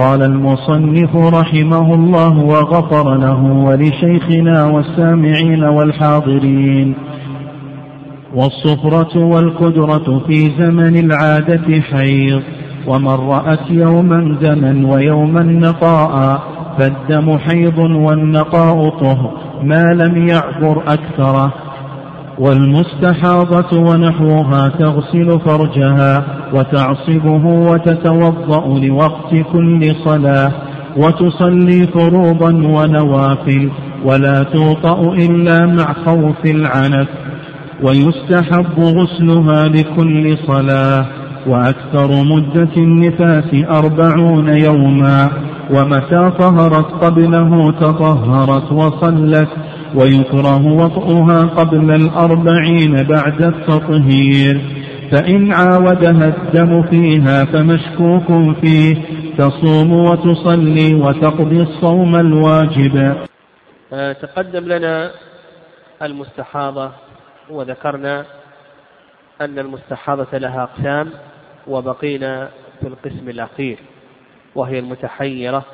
قال المصنف رحمه الله وغفر له ولشيخنا والسامعين والحاضرين. والصفرة والقدرة في زمن العادة حيض ومن رأت يوما دما ويوما نقاء فالدم حيض والنقاء طهر ما لم يعبر أكثره. والمستحاضة ونحوها تغسل فرجها وتعصبه وتتوضأ لوقت كل صلاة وتصلي فروضا ونوافل ولا توطأ إلا مع خوف العنف ويستحب غسلها لكل صلاة وأكثر مدة النفاس أربعون يوما ومتى طهرت قبله تطهرت وصلت ويكره وطئها قبل الأربعين بعد التطهير. فإن عاودها الدم فيها فمشكوك فيه. تصوم وتصلي وتقضي الصوم الواجب. تقدم لنا المستحاضة وذكرنا أن المستحاضة لها أقسام وبقينا في القسم الأخير وهي المتحيرة.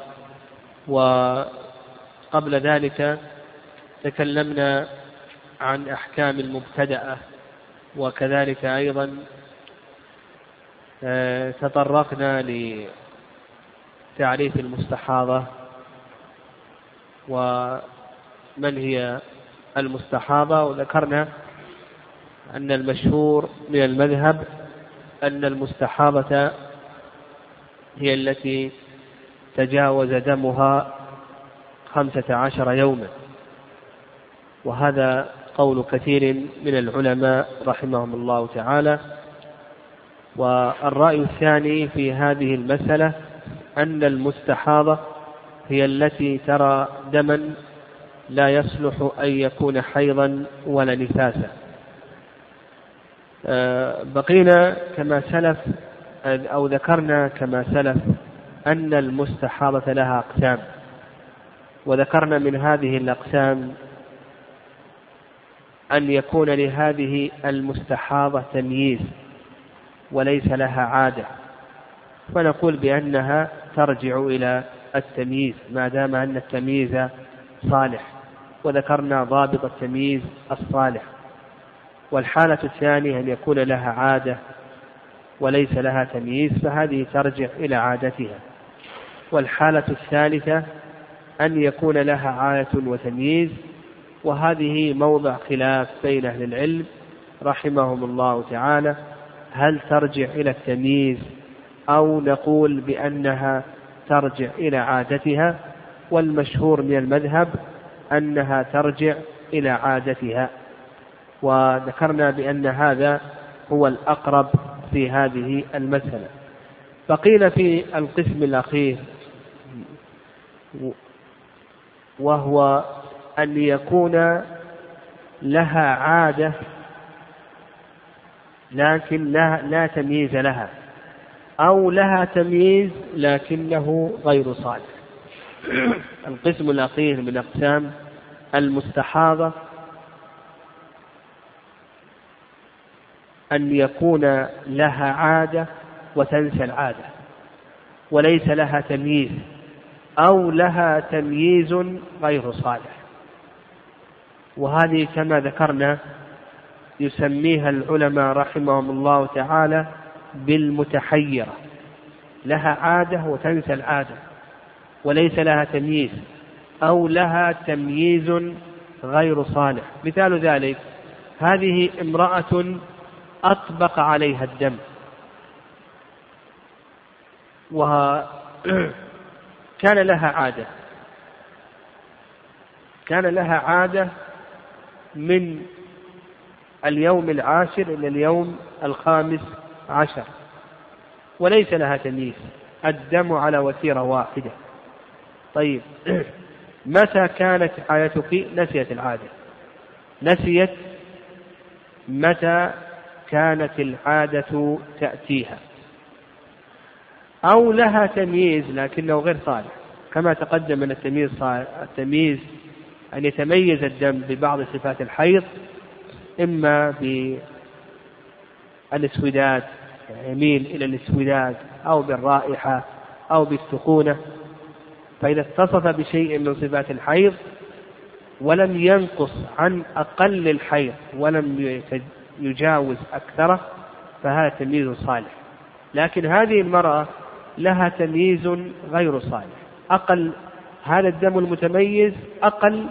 وقبل ذلك تكلمنا عن أحكام المبتدأة وكذلك أيضا آه، تطرقنا لتعريف المستحاضة ومن هي المستحاضة. وذكرنا أن المشهور من المذهب أن المستحاضة هي التي تجاوز دمها خمسة عشر يوما. وهذا قول كثير من العلماء رحمهم الله تعالى. والرأي الثاني في هذه المسألة أن المستحاضة هي التي ترى دما لا يصلح أن يكون حيضا ولا نفاسا. آه، بقينا كما سلف أو ذكرنا كما سلف أن المستحاضة لها أقسام. وذكرنا من هذه الأقسام أن يكون لهذه المستحاضة تمييز وليس لها عادة. فنقول بأنها ترجع إلى التمييز ما دام أن التمييز صالح وذكرنا ضابط التمييز الصالح. والحالة الثانية أن يكون لها عادة وليس لها تمييز فهذه ترجع إلى عادتها. والحالة الثالثة أن يكون لها عادة وتمييز وهذه موضع خلاف بين أهل العلم رحمهم الله تعالى. هل ترجع إلى التمييز أو نقول بأنها ترجع إلى عادتها؟ والمشهور من المذهب أنها ترجع إلى عادتها. وذكرنا بأن هذا هو الأقرب في هذه المسألة. فقيل في القسم الأخير وهو أن يكون لها عادة لكن لا, لا تمييز لها. أو لها تمييز لكنه غير صالح. القسم الأخير من أقسام المستحاضة أن يكون لها عادة وتنسى العادة وليس لها تمييز أو لها تمييز غير صالح. وهذه كما ذكرنا يسميها العلماء رحمهم الله تعالى بالمتحيرة. لها عادة وتنسى العادة وليس لها تمييز أو لها تمييز غير صالح. مثال ذلك هذه امرأة أطبق عليها الدم. وكان لها عادة. كان لها عادة من اليوم العاشر إلى اليوم الخامس عشر. وليس لها تمييز. الدم على وتيرة واحدة. طيب. متى كانت عادتك نسيت العادة؟ نسيت متى كانت العادة تأتيها؟ أو لها تمييز لكنه غير صالح. كما تقدم أن التمييز التمييز أن يتميز الدم ببعض صفات الحيض إما بالاسوداد يميل إلى الاسوداد أو بالرائحة أو بالسخونة. فإذا اتصف بشيء من صفات الحيض ولم ينقص عن أقل الحيض ولم يجاوز أكثره فهذا تمييز صالح. لكن هذه المرأة لها تمييز غير صالح. أقل هذا الدم المتميز أقل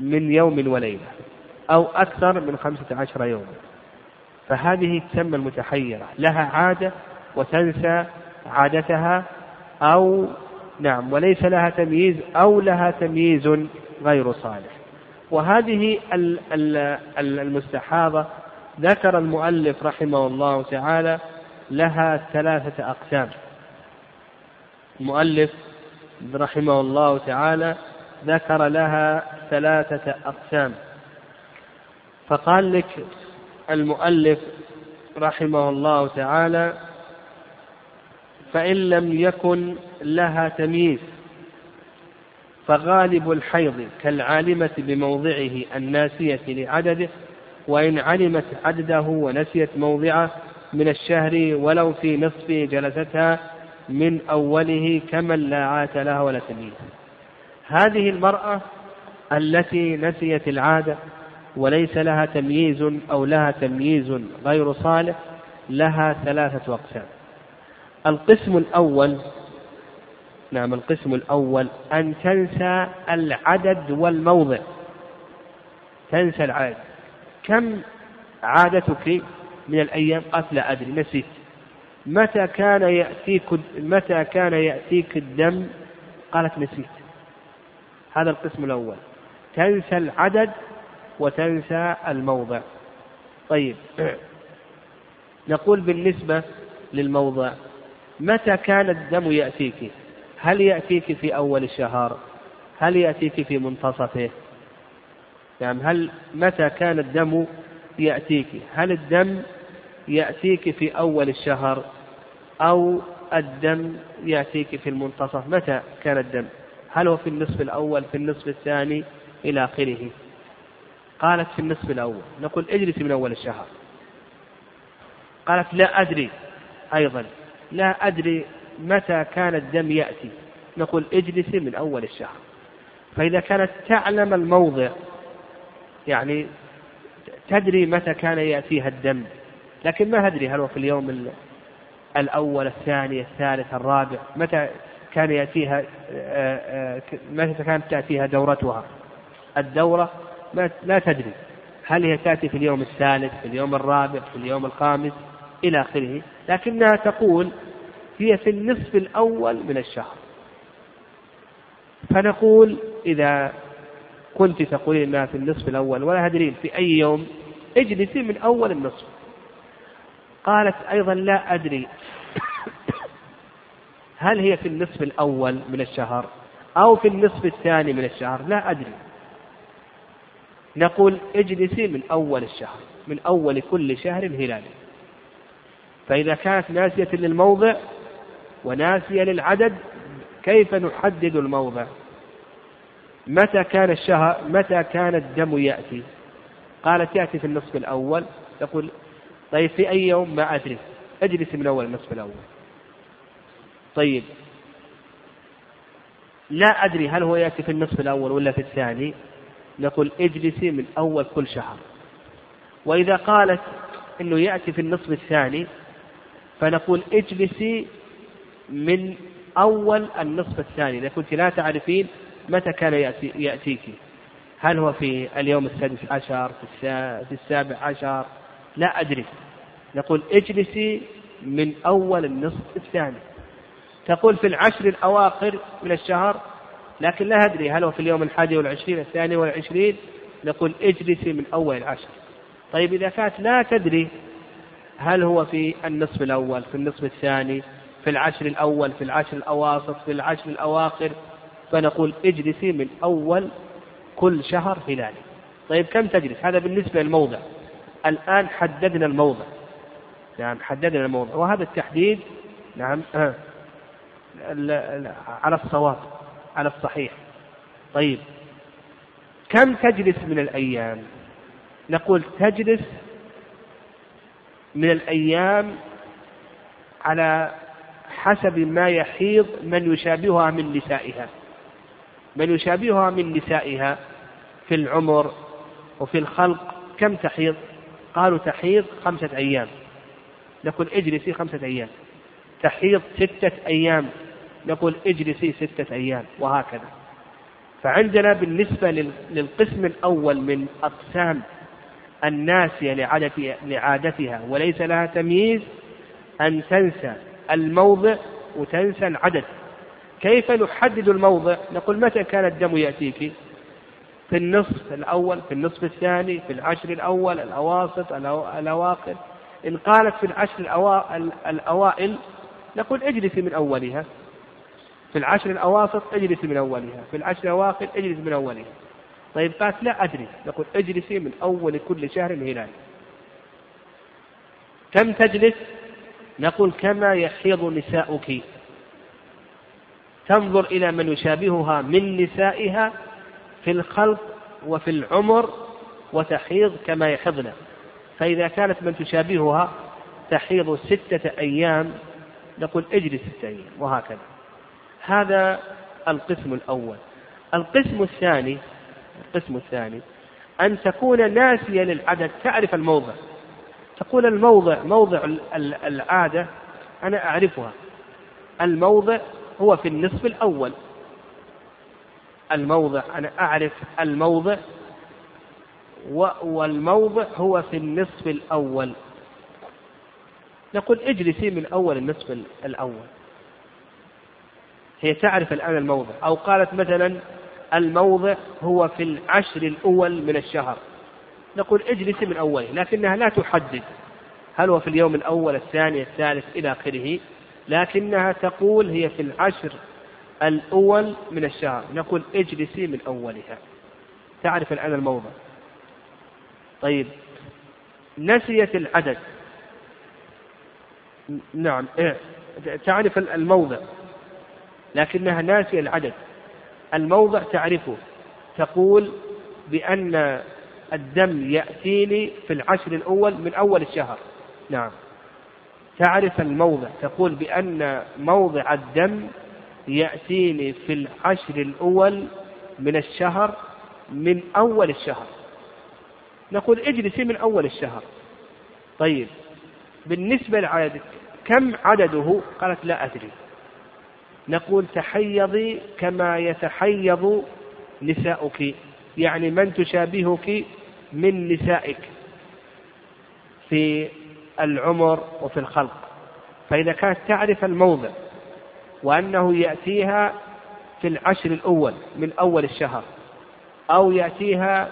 من يوم وليلة أو أكثر من خمسة عشر يوما فهذه تسمى المتحيرة لها عادة وتنسى عادتها أو نعم وليس لها تمييز أو لها تمييز غير صالح. وهذه المستحاضة ذكر المؤلف رحمه الله تعالى لها ثلاثة أقسام. المؤلف رحمه الله تعالى ذكر لها ثلاثة أقسام. فقال لك المؤلف رحمه الله تعالى فإن لم يكن لها تمييز فغالب الحيض كالعالمة بموضعه الناسية لعدده وإن علمت عدده ونسيت موضعه من الشهر ولو في نصفه جلستها من أوله كمن لا عات لها ولا تمييز. هذه المرأة التي نسيت العادة وليس لها تمييز أو لها تمييز غير صالح لها ثلاثة أقسام. القسم الأول نعم القسم الأول أن تنسى العدد والموضع. تنسى العدد كم عادتك من الأيام؟ قالت لا أدري نسيت. متى كان يأتيك متى كان يأتيك الدم؟ قالت نسيت. هذا القسم الأول. تنسى العدد وتنسى الموضع. طيب. نقول بالنسبة للموضع. متى كان الدم يأتيك؟ هل يأتيك في أول الشهر؟ هل يأتيك في منتصفه؟ يعني هل متى كان الدم يأتيك؟ هل الدم يأتيك في أول الشهر أو الدم يأتيك في المنتصف؟ متى كان الدم؟ هل هو في النصف الأول في النصف الثاني إلى آخره؟ قالت في النصف الأول. نقول اجلس من أول الشهر. قالت لا أدري أيضا. لا أدري متى كان الدم يأتي. نقول اجلسي من أول الشهر. فإذا كانت تعلم الموضع يعني تدري متى كان يأتيها الدم. لكن ما أدري هل هو في اليوم الأول الثاني الثالث الرابع. متى كان يأتيها آه، آه، متى كانت تأتيها دورتها. الدورة لا تدري هل هي تأتي في اليوم الثالث في اليوم الرابع في اليوم الخامس إلى آخره. لكنها تقول هي في النصف الأول من الشهر. فنقول إذا كنت تقولين أنها في النصف الأول ولا تدرين في أي يوم اجلسي من أول النصف. قالت أيضا لا أدري هل هي في النصف الأول من الشهر أو في النصف الثاني من الشهر؟ لا أدري. نقول اجلسي من أول الشهر من أول كل شهر هلالي. فإذا كانت ناسية للموضع وناسية للعدد كيف نحدد الموضع؟ متى كان الشهر متى كان الدم يأتي؟ قالت يأتي في النصف الأول. تقول طيب في أي يوم؟ ما أدري. اجلس من أول النصف الأول. طيب. لا أدري هل هو يأتي في النصف الأول ولا في الثاني. نقول اجلسي من أول كل شهر. وإذا قالت أنه يأتي في النصف الثاني فنقول اجلسي من أول النصف الثاني. إذا كنت لا تعرفين متى كان يأتي يأتيك. هل هو في اليوم السادس عشر في السابع عشر؟ لا أدري. نقول اجلسي من أول النصف الثاني. تقول في العشر الأواخر من الشهر لكن لا أدري هل هو في اليوم الحادي والعشرين الثاني والعشرين نقول اجلسي من أول العشر. طيب إذا كانت لا تدري هل هو في النصف الأول في النصف الثاني في العشر الأول في العشر الأواسط في العشر الأواخر فنقول اجلسي من أول كل شهر هلالي طيب كم تجلس؟ هذا بالنسبة للموضع. الآن حددنا الموضع. نعم حددنا الموضع. وهذا التحديد نعم آه. على الصواب على الصحيح. طيب. كم تجلس من الأيام؟ نقول تجلس من الأيام على بحسب ما يحيض من يشابهها من نسائها. من يشابهها من نسائها في العمر وفي الخلق كم تحيض؟ قالوا تحيض خمسة أيام. نقول اجلسي خمسة أيام. تحيض ستة أيام. نقول اجلسي ستة أيام وهكذا. فعندنا بالنسبة للقسم الأول من أقسام الناسية لعادتها وليس لها تمييز أن تنسى الموضع وتنسى العدد. كيف نحدد الموضع؟ نقول متى كان الدم يأتيك؟ في النصف الأول في النصف الثاني في العشر الأول الأواسط الأواخر. إن قالت في العشر الأوائل نقول اجلسي من أولها. في العشر الأواسط اجلسي من أولها. في العشر الأواخر اجلسي من أولها. طيب قالت لا أدري. نقول اجلسي من أول كل شهر هلال كم تجلس؟ نقول كما يحيض نساؤك. تنظر إلى من يشابهها من نسائها في الخلق وفي العمر وتحيض كما يحضن فإذا كانت من تشابهها تحيض ستة أيام. نقول اجلس ستة أيام. وهكذا. هذا القسم الأول. القسم الثاني القسم الثاني أن تكون ناسية للعدد. تعرف الموضع. تقول الموضع موضع العادة أنا أعرفها. الموضع هو في النصف الأول. الموضع أنا أعرف الموضع والموضع هو في النصف الأول. نقول اجلسي من أول النصف الأول. هي تعرف الآن الموضع. أو قالت مثلا الموضع هو في العشر الأول من الشهر. نقول اجلسي من أوله لكنها لا تحدد هل هو في اليوم الأول الثاني الثالث إلى آخره. لكنها تقول هي في العشر الأول من الشهر. نقول اجلسي من أولها. تعرف الآن الموضع. طيب. نسيت العدد. نعم إيه. تعرف الموضع. لكنها ناسية العدد الموضع تعرفه. تقول بأن الدم يأتيني في العشر الأول من أول الشهر. نعم. تعرف الموضع. تقول بأن موضع الدم يأتيني في العشر الأول من الشهر من أول الشهر. نقول اجلسي من أول الشهر. طيب. بالنسبة لعددك كم عدده؟ قالت لا أدري. نقول تحيضي كما يتحيض نساؤك. يعني من تشابهك من نسائك في العمر وفي الخلق. فإذا كانت تعرف الموضع وأنه يأتيها في العشر الأول من أول الشهر أو يأتيها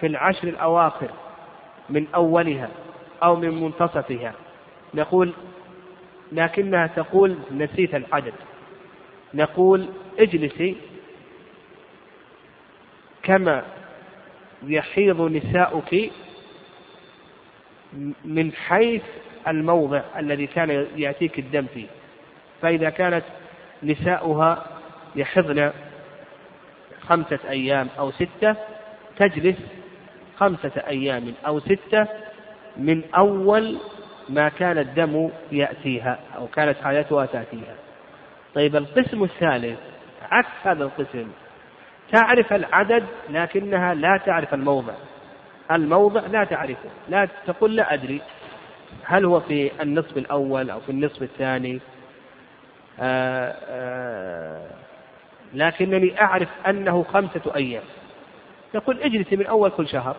في العشر الأواخر من أولها أو من منتصفها. نقول لكنها تقول نسيت العدد. نقول اجلسي كما يحيض نساؤك من حيث الموضع الذي كان يأتيك الدم فيه. فإذا كانت نساؤها يحضن خمسة أيام أو ستة تجلس خمسة أيام أو ستة من أول ما كان الدم يأتيها أو كانت حياتها تأتيها. طيب القسم الثالث عكس هذا القسم. تعرف العدد لكنها لا تعرف الموضع. الموضع لا تعرفه لا تقول لا أدري. هل هو في النصف الأول أو في النصف الثاني؟ آآ آه، آآ آه، لكنني أعرف أنه خمسة أيام. يقول اجلسي من أول كل شهر.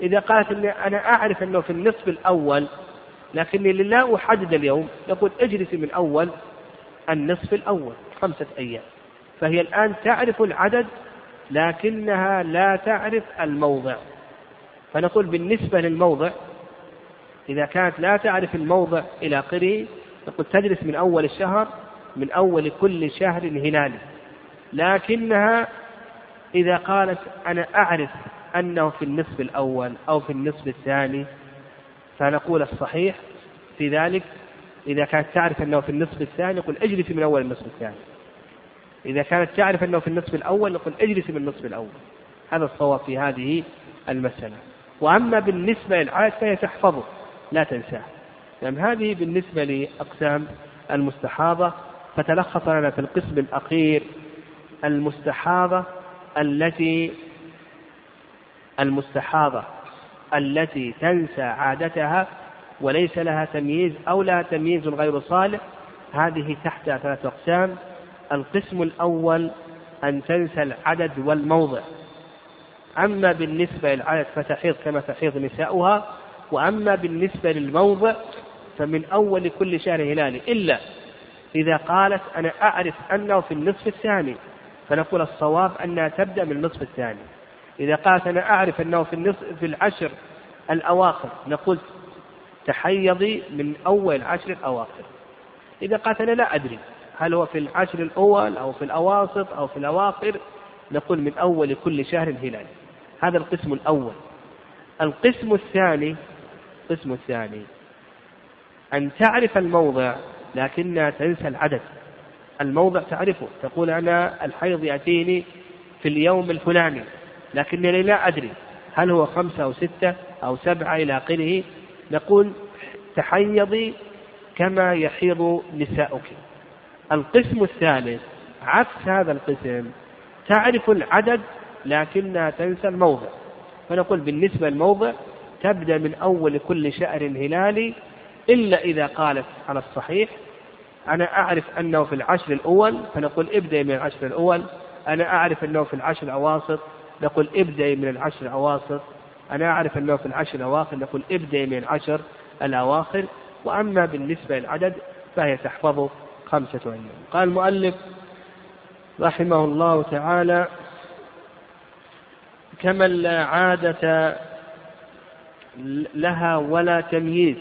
إذا قالت إني أنا أعرف أنه في النصف الأول لكني لا أحدد اليوم يقول اجلسي من أول النصف الأول خمسة أيام. فهي الآن تعرف العدد لكنها لا تعرف الموضع. فنقول بالنسبة للموضع إذا كانت لا تعرف الموضع إلى آخره نقول تجلس من أول الشهر من أول كل شهر هلالي. لكنها إذا قالت أنا أعرف أنه في النصف الأول أو في النصف الثاني فنقول الصحيح في ذلك إذا كانت تعرف أنه في النصف الثاني نقول اجلسي من أول النصف الثاني. إذا كانت تعرف أنه في النصف الأول نقول اجلسي من النصف الأول. هذا الصواب في هذه المسألة. وأما بالنسبة للعادة فهي تحفظه لا تنساه. نعم هذه بالنسبة لأقسام المستحاضة فتلخص لنا في القسم الأخير المستحاضة التي المستحاضة التي تنسى عادتها وليس لها تمييز أو لها تمييز غير صالح هذه تحتها ثلاثة أقسام. القسم الأول أن تنسى العدد والموضع. أما بالنسبة للعدد فتحيض كما تحيض نساؤها وأما بالنسبة للموضع فمن أول كل شهر هلالي. إلا إذا قالت أنا أعرف أنه في النصف الثاني فنقول الصواب أنها تبدأ من النصف الثاني. إذا قالت أنا أعرف أنه في النصف في العشر الأواخر نقول تحيضي من أول العشر الأواخر. إذا أنا لا أدري هل هو في العشر الأول أو في الأواسط أو في الأواخر نقول من أول كل شهر هلال. هذا القسم الأول. القسم الثاني القسم الثاني. أن تعرف الموضع لكنها تنسى العدد. الموضع تعرفه. تقول أنا الحيض يأتيني في اليوم الفلاني لكنني لا أدري هل هو خمسة أو ستة أو سبعة إلى آخره. نقول تحيضي كما يحيض نساؤك. القسم الثالث عكس هذا القسم تعرف العدد لكنها تنسى الموضع. فنقول بالنسبة للموضع تبدأ من أول كل شهر هلالي إلا إذا قالت على الصحيح أنا أعرف أنه في العشر الأول فنقول ابدأ من العشر الأول. أنا أعرف أنه في العشر الأواسط نقول ابدأ من العشر الأواسط. أنا أعرف أنه في العشر الأواخر نقول ابدأ من العشر الأواخر وأما بالنسبة للعدد فهي تحفظ خمسة أيام قال المؤلف رحمه الله تعالى كمن لا عادة لها ولا تمييز.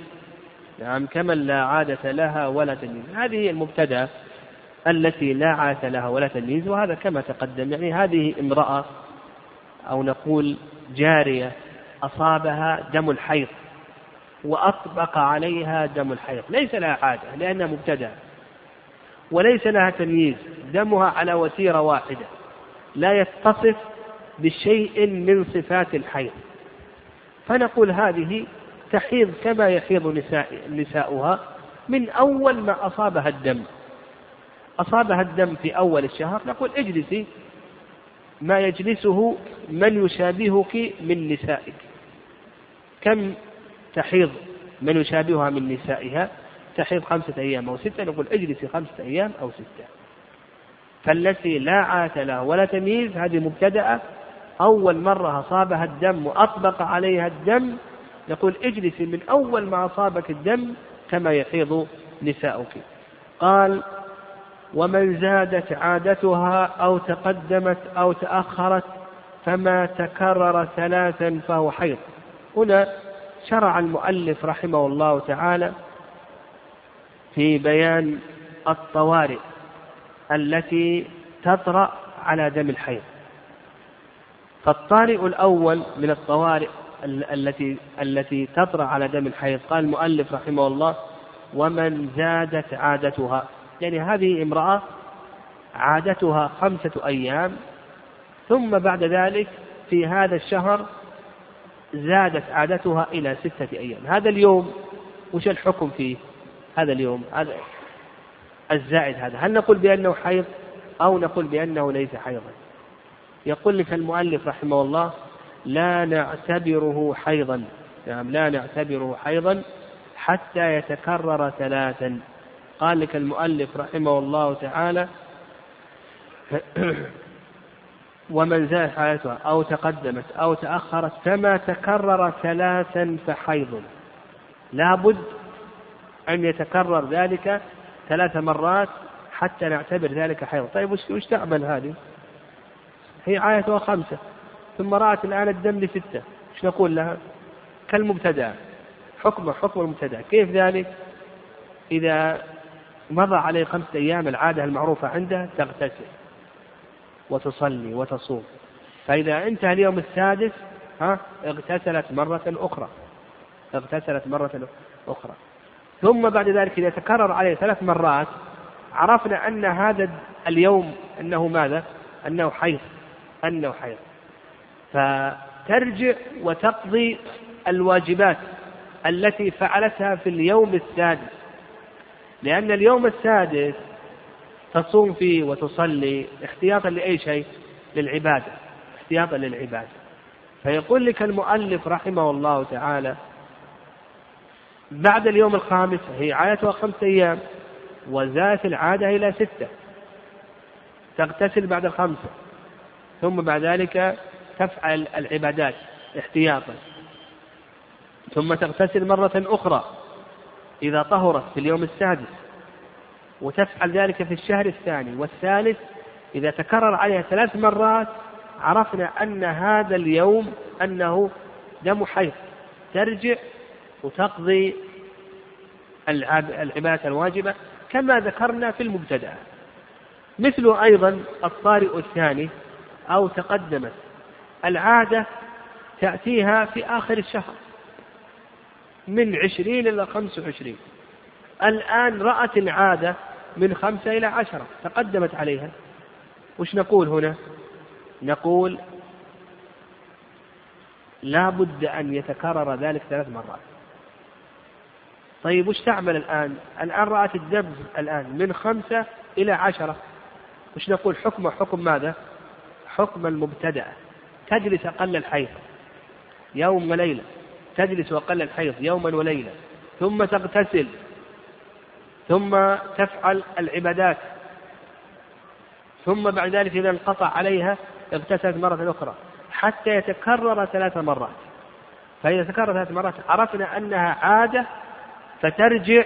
نعم كمن لا عادة لها ولا تمييز. هذه المبتدأ التي لا عادة لها ولا تمييز وهذا كما تقدم يعني هذه امرأة أو نقول جارية أصابها دم الحيض وأطبق عليها دم الحيض. ليس لها عادة لأنها مبتدأ. وليس لها تمييز دمها على وتيرة واحدة. لا يتصف بشيء من صفات الحيض. فنقول هذه تحيض كما يحيض نساء نساؤها من أول ما أصابها الدم. أصابها الدم في أول الشهر نقول اجلسي ما يجلسه من يشابهك من نسائك. كم تحيض من يشابهها من نسائها؟ تحيض خمسة أيام أو ستة نقول اجلسي خمسة أيام أو ستة. فالتي لا عادة لها ولا تمييز هذه مبتدأة. أول مرة أصابها الدم وأطبق عليها الدم يقول اجلسي من أول ما أصابك الدم كما يحيض نساؤك. قال ومن زادت عادتها أو تقدمت أو تأخرت فما تكرر ثلاثا فهو حيض. هنا شرع المؤلف رحمه الله تعالى في بيان الطوارئ التي تطرأ على دم الحيض. فالطارئ الأول من الطوارئ التي التي تطرأ على دم الحيض. قال المؤلف رحمه الله ومن زادت عادتها. يعني هذه امرأة عادتها خمسة أيام ثم بعد ذلك في هذا الشهر زادت عادتها إلى ستة أيام. هذا اليوم وش الحكم فيه؟ هذا اليوم هذا الزائد هذا. هل نقول بأنه حيض أو نقول بأنه ليس حيضا؟ يقول لك المؤلف رحمه الله لا نعتبره حيضا. نعم لا نعتبره حيضا حتى يتكرر ثلاثا. قال لك المؤلف رحمه الله تعالى ومن زاد حالتها أو تقدمت أو تأخرت فما تكرر ثلاثا فحيض. لابد أن يتكرر ذلك ثلاث مرات حتى نعتبر ذلك حيض. طيب وش تعمل هذه؟ هي عايتها خمسة. ثم رأت الآن الدم لستة. إيش نقول لها؟ كالمبتدأ. حكم حكم المبتدأ. كيف ذلك؟ إذا مضى عليه خمسة أيام العادة المعروفة عنده تغتسل. وتصلي وتصوم. فإذا انتهى اليوم السادس ها اغتسلت مرة أخرى. اغتسلت مرة أخرى. ثم بعد ذلك إذا تكرر عليه ثلاث مرات عرفنا أن هذا اليوم أنه ماذا؟ أنه حيض. أنه حيض. فترجع وتقضي الواجبات التي فعلتها في اليوم السادس. لأن اليوم السادس تصوم فيه وتصلي احتياطا لأي شيء؟ للعبادة احتياطا للعبادة. فيقول لك المؤلف رحمه الله تعالى بعد اليوم الخامس هي عادتها خمسة أيام وزادت العادة إلى ستة. تغتسل بعد الخمسة ثم بعد ذلك تفعل العبادات احتياطا. ثم تغتسل مرة أخرى إذا طهرت في اليوم السادس. وتفعل ذلك في الشهر الثاني والثالث. إذا تكرر عليها ثلاث مرات عرفنا أن هذا اليوم أنه دم حيض. ترجع وتقضي العبادة الواجبة كما ذكرنا في المبتدأ. مثل أيضا الطارئ الثاني أو تقدمت. العادة تأتيها في آخر الشهر من عشرين إلى خمس وعشرين. الآن رأت العادة من خمسة إلى عشرة. تقدمت عليها. وش نقول هنا؟ نقول لا بد أن يتكرر ذلك ثلاث مرات. طيب وش تعمل الآن؟ الآن رأت الدم الآن من خمسة إلى عشرة. وش نقول؟ حكمه حكم ماذا؟ حكم المبتدأ. تجلس أقل الحيض يوم وليلة. تجلس أقل الحيض يوما وليلة. ثم تغتسل. ثم تفعل العبادات. ثم بعد ذلك إذا انقطع عليها اغتسلت مرة أخرى حتى يتكرر ثلاث مرات. فإذا تكرر ثلاث مرات عرفنا أنها عادة فترجع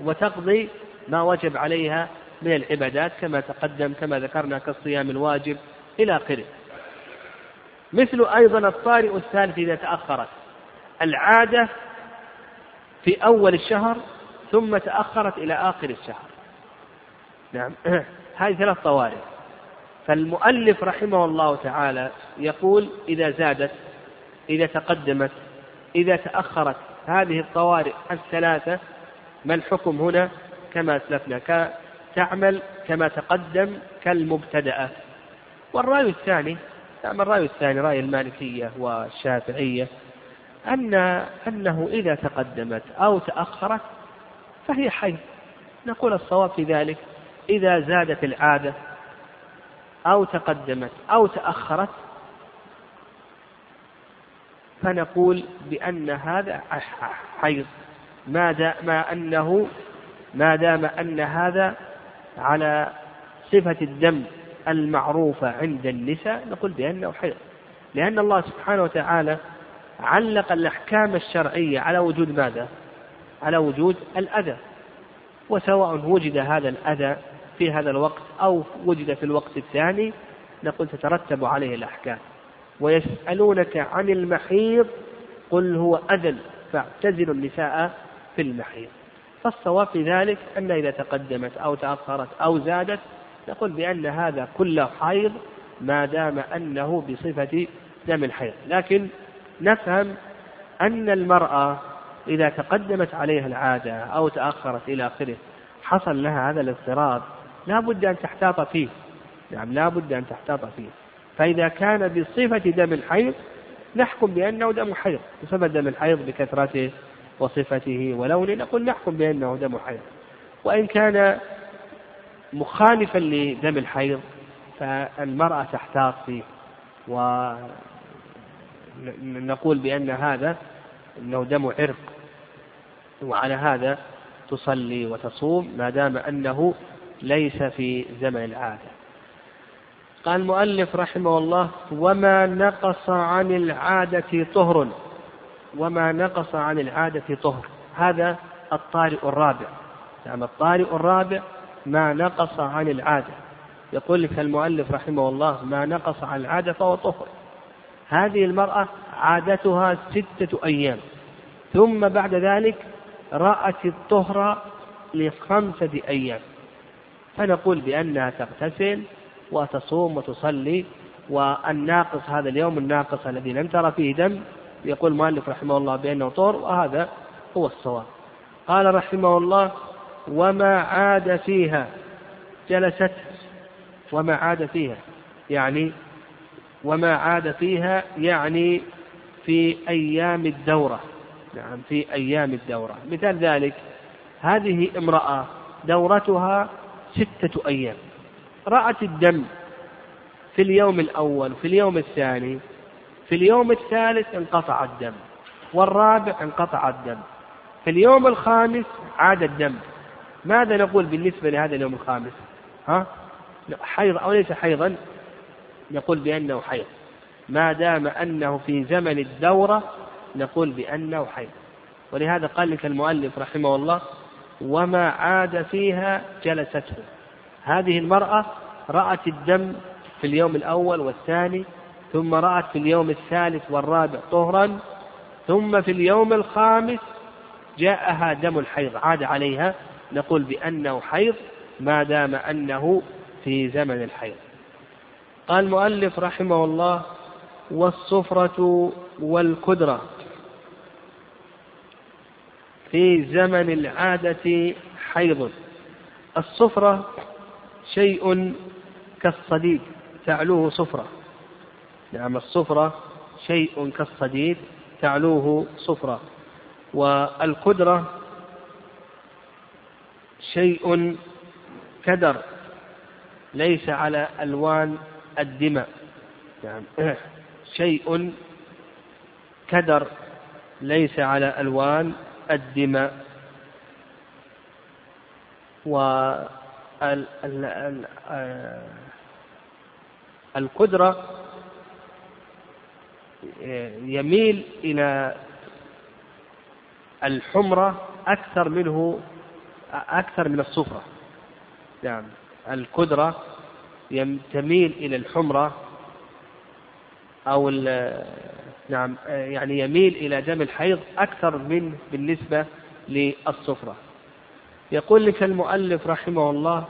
وتقضي ما وجب عليها من العبادات كما تقدم كما ذكرنا كالصيام الواجب إلى آخره. مثل أيضا الطارئ الثالث إذا تأخرت. العادة في أول الشهر ثم تأخرت إلى آخر الشهر. نعم. هذه ثلاث طوارئ فالمؤلف رحمه الله تعالى يقول إذا زادت إذا تقدمت إذا تأخرت هذه الطوارئ الثلاثة ما الحكم هنا؟ كما أسلفنا تعمل كما تقدم كالمبتدأة. والرأي الثاني نعم الرأي الثاني رأي المالكية والشافعية أن أنه إذا تقدمت أو تأخرت فهي حي نقول الصواب في ذلك إذا زادت العادة أو تقدمت أو تأخرت فنقول بأن هذا حيض. ما دام أنه ما دام أن هذا على صفة الدم المعروفة عند النساء نقول بأنه حيض. لأن الله سبحانه وتعالى علق الأحكام الشرعية على وجود ماذا؟ على وجود الأذى وسواء وجد هذا الأذى في هذا الوقت أو وجد في الوقت الثاني نقول تترتب عليه الأحكام. ويسألونك عن المحيض قل هو أذى فاعتزلوا النساء في المحيض. فالصواب في ذلك أن إذا تقدمت أو تأخرت أو زادت نقول بأن هذا كله حيض ما دام أنه بصفة دم الحيض. لكن نفهم أن المرأة إذا تقدمت عليها العادة أو تأخرت إلى آخره حصل لها هذا الاضطراب لا بد أن تحتاط فيه. نعم لا بد أن تحتاط فيه. فإذا كان بصفة دم الحيض نحكم بأنه دم حيض. بصفة دم الحيض بكثرته وصفته ولونه نقول نحكم بأنه دم حيض. وإن كان مخالفا لدم الحيض فالمرأة تحتاط فيه. ونقول بأن هذا أنه دم عرق. وعلى هذا تصلي وتصوم ما دام أنه ليس في زمن العادة. قال المؤلف رحمه الله وما نقص عن العادة طهر. وما نقص عن العادة طهر. هذا الطارئ الرابع. نعم الطارئ الرابع ما نقص عن العادة. يقول لك المؤلف رحمه الله ما نقص عن العادة فهو طهر. هذه المرأة عادتها ستة أيام. ثم بعد ذلك رأت الطهر لخمسة أيام فنقول بأنها تغتسل وتصوم وتصلي والناقص هذا اليوم الناقص الذي لم ترى فيه دم يقول المؤلف رحمه الله بأنه طهر وهذا هو الصواب. قال رحمه الله وما عاد فيها جلست. وما عاد فيها يعني وما عاد فيها يعني في أيام الدورة. نعم في أيام الدورة. مثال ذلك هذه امرأة دورتها ستة أيام. رأت الدم في اليوم الأول في اليوم الثاني في اليوم الثالث انقطع الدم والرابع انقطع الدم في اليوم الخامس عاد الدم. ماذا نقول بالنسبة لهذا اليوم الخامس؟ ها؟ حيض أو ليس حيضا؟ نقول بأنه حيض. ما دام أنه في زمن الدورة نقول بأنه حيض ولهذا قال لك المؤلف رحمه الله وما عاد فيها جلسته. هذه المرأة رأت الدم في اليوم الأول والثاني ثم رأت في اليوم الثالث والرابع طهرا ثم في اليوم الخامس جاءها دم الحيض عاد عليها. نقول بأنه حيض ما دام أنه في زمن الحيض. قال المؤلف رحمه الله والصفرة والكدرة. في زمن العادة حيض. الصفرة شيء كالصديد تعلوه صفرة. نعم الصفرة شيء كالصديد تعلوه صفرة. والكدرة شيء كدر ليس على ألوان الدماء. نعم شيء كدر ليس على ألوان الدماء والقدرة يميل إلى الحمرة أكثر منه أكثر من الصفرة. نعم الكدرة تميل إلى الحمرة أو نعم يعني يميل إلى دم الحيض أكثر من بالنسبة للصفرة يقول لك المؤلف رحمه الله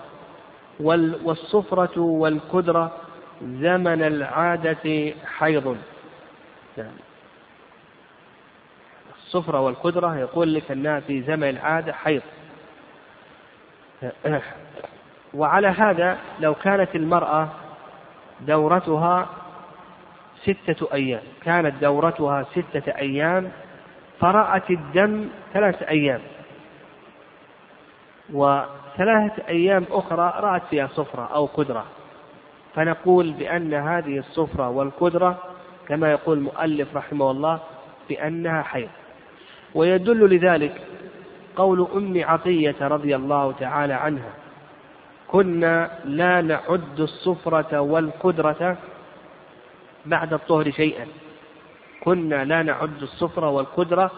والصفرة والكدرة زمن العادة حيض. يعني الصفرة والكدرة يقول لك أنها في زمن العادة حيض. وعلى هذا لو كانت المرأة دورتها ستة أيام. كانت دورتها ستة أيام. فرأت الدم ثلاثة أيام. وثلاثة أيام أخرى رأت فيها صفرة أو قدرة. فنقول بأن هذه الصفرة والقدرة كما يقول المؤلف رحمه الله بأنها حيض. ويدل لذلك قول أم عطية رضي الله تعالى عنها كنا لا نعد الصفرة والقدرة بعد الطهر شيئا. كنا لا نعد الصفرة والقدرة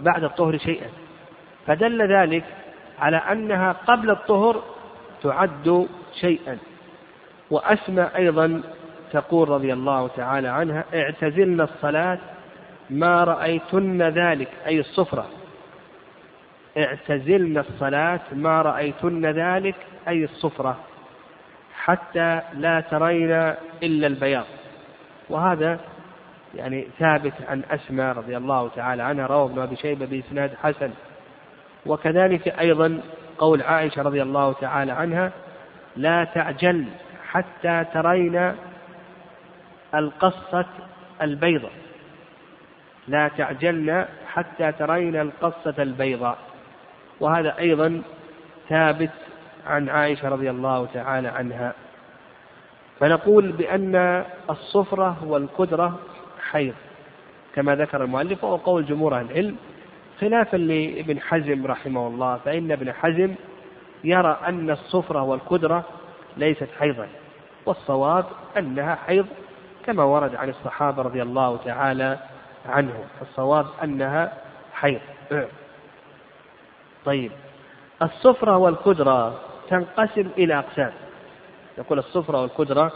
بعد الطهر شيئا. فدل ذلك على أنها قبل الطهر تعد شيئا. وأسمى أيضا تقول رضي الله تعالى عنها اعتزلنا الصلاة ما رأيتن ذلك أي الصفرة اعتزلنا الصلاة ما رأيتن ذلك أي الصفرة حتى لا ترين إلا البياض. وهذا يعني ثابت عن أسماء رضي الله تعالى عنها رواه ابن أبي شيبة بإسناد حسن. وكذلك أيضا قول عائشة رضي الله تعالى عنها لا تعجل حتى ترين القصة البيضة لا تعجلن حتى ترين القصة البيضاء. وهذا أيضا ثابت عن عائشة رضي الله تعالى عنها. فنقول بأن الصفرة والقدرة حيض كما ذكر المؤلف وهو قول جمهور أهل العلم خلافا لابن حزم رحمه الله فإن ابن حزم يرى أن الصفرة والقدرة ليست حيضا والصواب أنها حيض كما ورد عن الصحابة رضي الله تعالى عنهم الصواب أنها حيض. طيب الصفرة والقدرة تنقسم إلى أقسام. نقول الصفرة والقدرة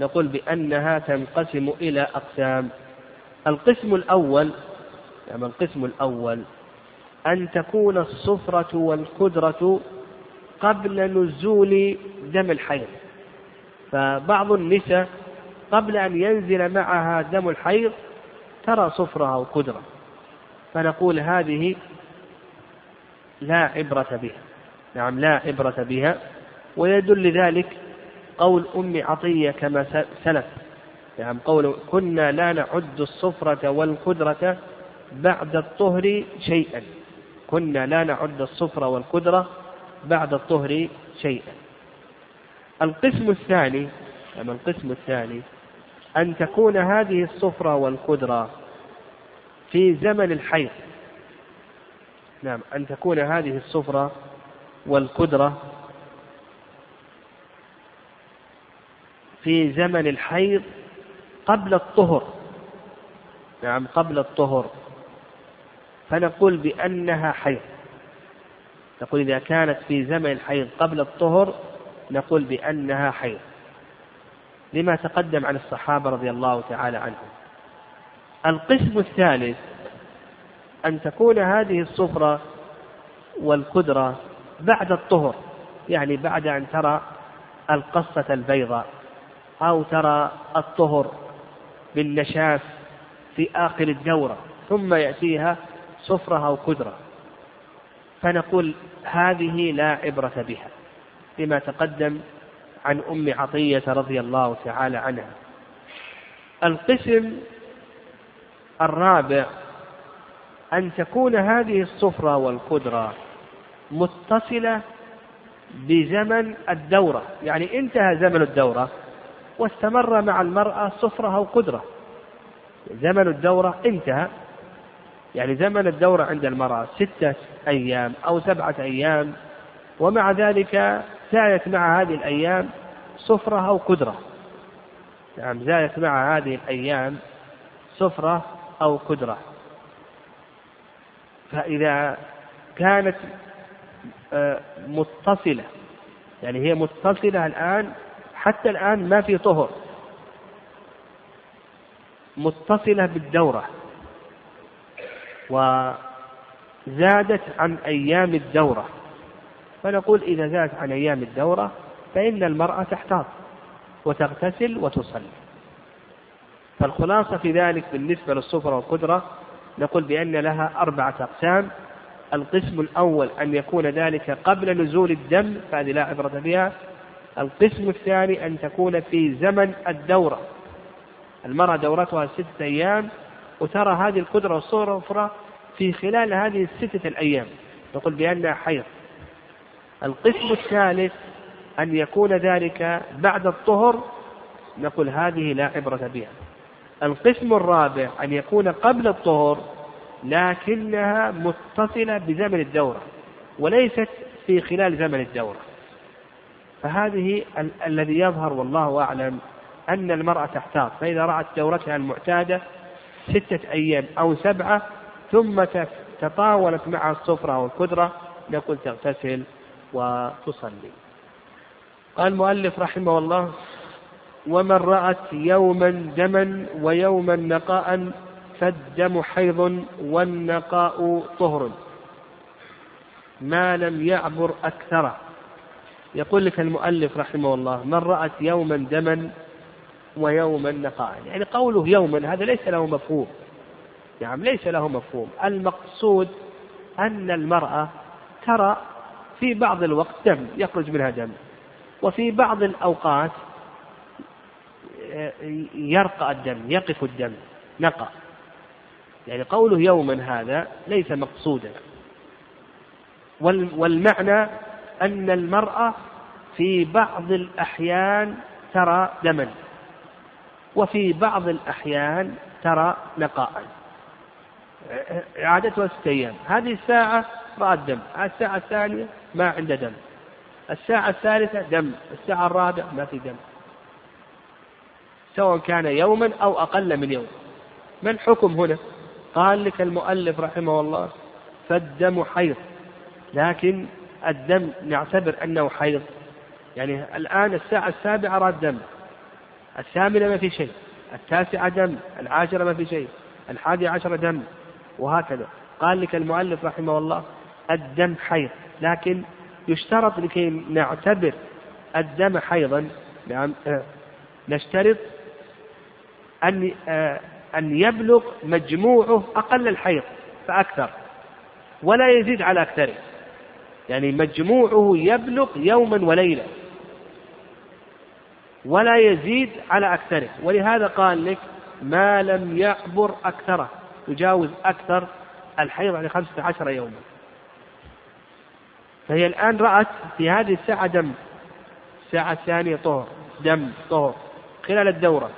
نقول بأنها تنقسم إلى أقسام. القسم الأول يعني القسم الأول أن تكون الصفرة والقدرة قبل نزول دم الحيض. فبعض النساء قبل أن ينزل معها دم الحيض ترى صفرة أو قدرة فنقول هذه لا عبرة بها. نعم لا عبرة بها. ويدل ذلك قول أم عطية كما سلف. نعم قول كنا لا نعد الصفرة والقدرة بعد الطهر شيئا. كنا لا نعد الصفرة والقدرة بعد الطهر شيئا. القسم الثاني أما القسم الثاني أن تكون هذه الصفرة والقدرة في زمن الحيض. نعم أن تكون هذه الصفرة والقدرة في زمن الحيض قبل الطهر. نعم. قبل الطهر. فنقول بأنها حيض. نقول إذا كانت في زمن الحيض قبل الطهر نقول بأنها حيض. لما تقدم عن الصحابة رضي الله تعالى عنهم. القسم الثالث أن تكون هذه الصفرة والقدرة بعد الطهر. يعني بعد أن ترى القصة البيضاء. أو ترى الطهر بالنشاف في آخر الدورة ثم يأتيها صفرة أو قدرة فنقول هذه لا عبرة بها لما تقدم عن أم عطية رضي الله تعالى عنها. القسم الرابع أن تكون هذه الصفرة والقدرة متصلة بزمن الدورة. يعني انتهى زمن الدورة واستمر مع المرأة صفرة أو قدرة زمن الدورة انتهى. يعني زمن الدورة عند المرأة ستة أيام أو سبعة أيام ومع ذلك زادت مع هذه الأيام صفرة أو قدرة نعم زادت مع هذه الأيام صفرة أو قدرة. فإذا كانت آه، متصلة يعني هي متصلة الآن حتى الآن ما في طهر. متصلة بالدورة. وزادت عن أيام الدورة. فنقول إذا زادت عن أيام الدورة فإن المرأة تحتاط وتغتسل وتصلي. فالخلاصة في ذلك بالنسبة للصفرة والقدرة نقول بأن لها أربعة أقسام. القسم الأول أن يكون ذلك قبل نزول الدم فهذه لا عبرة بها القسم الثاني أن تكون في زمن الدورة. المرأة دورتها ستة أيام وترى هذه القدرة والصورة الأخرى في خلال هذه الستة الأيام. نقول بأنها حيض. القسم الثالث أن يكون ذلك بعد الطهر نقول هذه لا عبرة بها. القسم الرابع أن يكون قبل الطهر لكنها متصلة بزمن الدورة وليست في خلال زمن الدورة. فهذه ال- الذي يظهر والله أعلم أن المرأة تحتاط. فإذا رأت دورتها المعتادة ستة أيام أو سبعة ثم تطاولت معها الصفرة والقدرة نقول تغتسل وتصلي. قال المؤلف رحمه الله ومن رأت يوما دما ويوما نقاء فالدم حيض والنقاء طهر. ما لم يعبر أكثره. يقول لك المؤلف رحمه الله من رأت يوما دما ويوما نقاء. يعني قوله يوما هذا ليس له مفهوم. نعم ليس له مفهوم. المقصود أن المرأة ترى في بعض الوقت دم يخرج منها دم. وفي بعض الأوقات يرقى الدم يقف الدم نقى. يعني قوله يوما هذا ليس مقصودا. والمعنى أن المرأة في بعض الأحيان ترى دما وفي بعض الأحيان ترى نقاء عادتها ستة أيام. هذه الساعة رأت دم الساعة الثانية ما عنده دم. الساعة الثالثة دم الساعة الرابعة ما في دم. سواء كان يوما أو أقل من يوم. ما الحكم هنا؟ قال لك المؤلف رحمه الله فالدم حيض لكن الدم نعتبر أنه حيض. يعني الآن الساعة السابعة راد دم. الثامنة ما في شيء. التاسعة دم. العاشرة ما في شيء. الحادي عشر دم. وهكذا. قال لك المؤلف رحمه الله الدم حيض. لكن يشترط لكي نعتبر الدم حيضا. نعم. نشترط أن أن يبلغ مجموعه أقل الحيض فأكثر. ولا يزيد على أكثره. يعني مجموعه يبلغ يوما وليلة. ولا يزيد على أكثره. ولهذا قال لك ما لم يعبر أكثره. يجاوز أكثر الحيض يعني خمسة عشر يوما. فهي الآن رأت في هذه الساعة دم. الساعة الثانية طهر. دم طهر. خلال الدورة.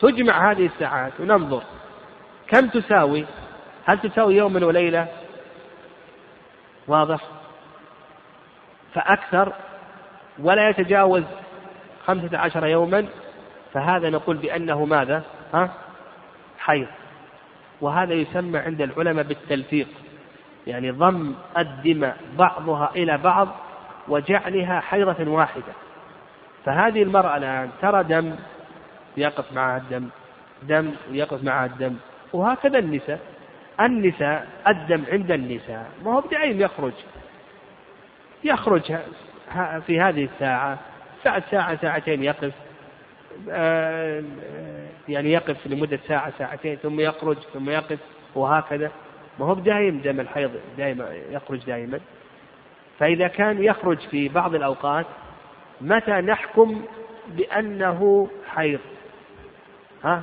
تجمع هذه الساعات وننظر. كم تساوي؟ هل تساوي يوما وليلة؟ واضح؟ فأكثر ولا يتجاوز خمسة عشر يوما فهذا نقول بأنه ماذا؟ ها؟ حيض. وهذا يسمى عند العلماء بالتلفيق. يعني ضم الدماء بعضها إلى بعض وجعلها حيضة واحدة. فهذه المرأة الآن ترى دم يقف معها الدم دم ويقف معها الدم. وهكذا النساء. النساء الدم عند النساء. ما هو بدعيم يخرج. يخرج في هذه الساعة ساعة ساعة ساعتين يقف. آه، يعني يقف لمدة ساعة ساعتين ثم يخرج ثم يقف وهكذا. ما هو دائم دم الحيض دائما يخرج دائما. فإذا كان يخرج في بعض الأوقات متى نحكم بأنه حيض؟ ها؟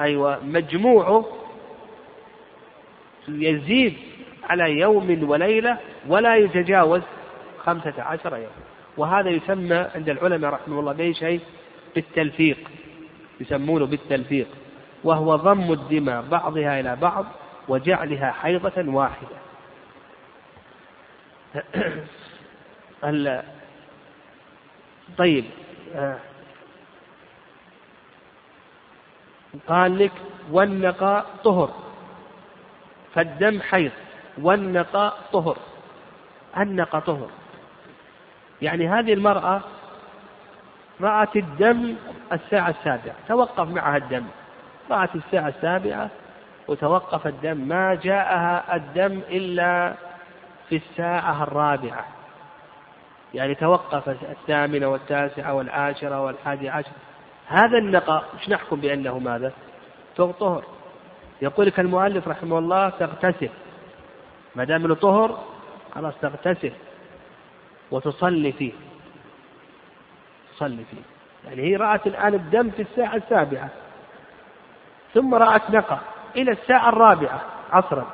أيوة مجموعه يزيد على يوم وليلة ولا يتجاوز خمسة عشر يوم. وهذا يسمى عند العلماء رحمه الله بأي شيء؟ بالتلفيق. يسمونه بالتلفيق. وهو ضم الدماء بعضها إلى بعض وجعلها حيضة واحدة. طيب قال لك والنقاء طهر. فالدم حيض والنقاء طهر. النقاء طهر. يعني هذه المرأة رأت الدم الساعة السابعة توقف معها الدم. رأت الساعة السابعة وتوقف الدم. ما جاءها الدم إلا في الساعة الرابعة. يعني توقف الثامنة والتاسعة والعاشرة والحادي عشر. هذا النقاء مش نحكم بأنه ماذا؟ طهر. يقول لك المؤلف رحمه الله تغتسل. ما دام له طهر خلاص تغتسل. وتصلي فيه. تصلي فيه. يعني هي رأت الآن الدم في الساعة السابعة. ثم رأت نقى إلى الساعة الرابعة عصرا.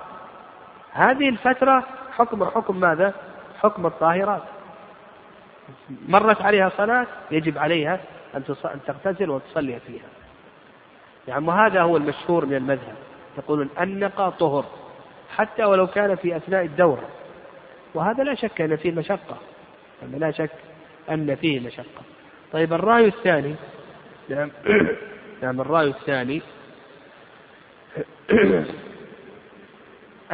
هذه الفترة حكم حكم ماذا؟ حكم الطاهرات. مرت عليها صلاة يجب عليها أن تغتسل وتصلي فيها. يعني وهذا هو المشهور من المذهب. يقولون النقى طهر حتى ولو كان في أثناء الدورة وهذا لا شك أن فيه مشقة. لا شك أن فيه مشقة. طيب الرأي الثاني. نعم. نعم الرأي الثاني.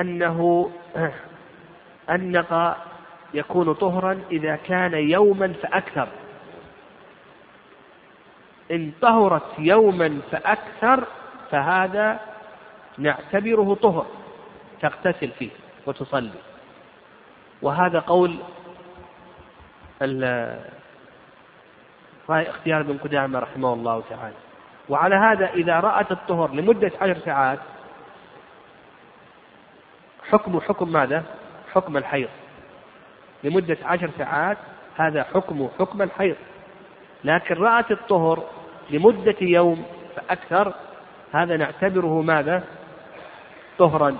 أنه النقى يكون طهرا إذا كان يوما فأكثر. إن طهرت يوما فأكثر فهذا نعتبره طهر تغتسل فيه وتصلي وهذا قول اختيار ابن قدامة رحمه الله تعالى وعلى هذا إذا رأت الطهر لمدة عشر ساعات حكم حكم ماذا؟ حكم الحيض لمدة عشر ساعات هذا حكم حكم الحيض لكن رأت الطهر لمدة يوم فأكثر هذا نعتبره ماذا؟ طهرا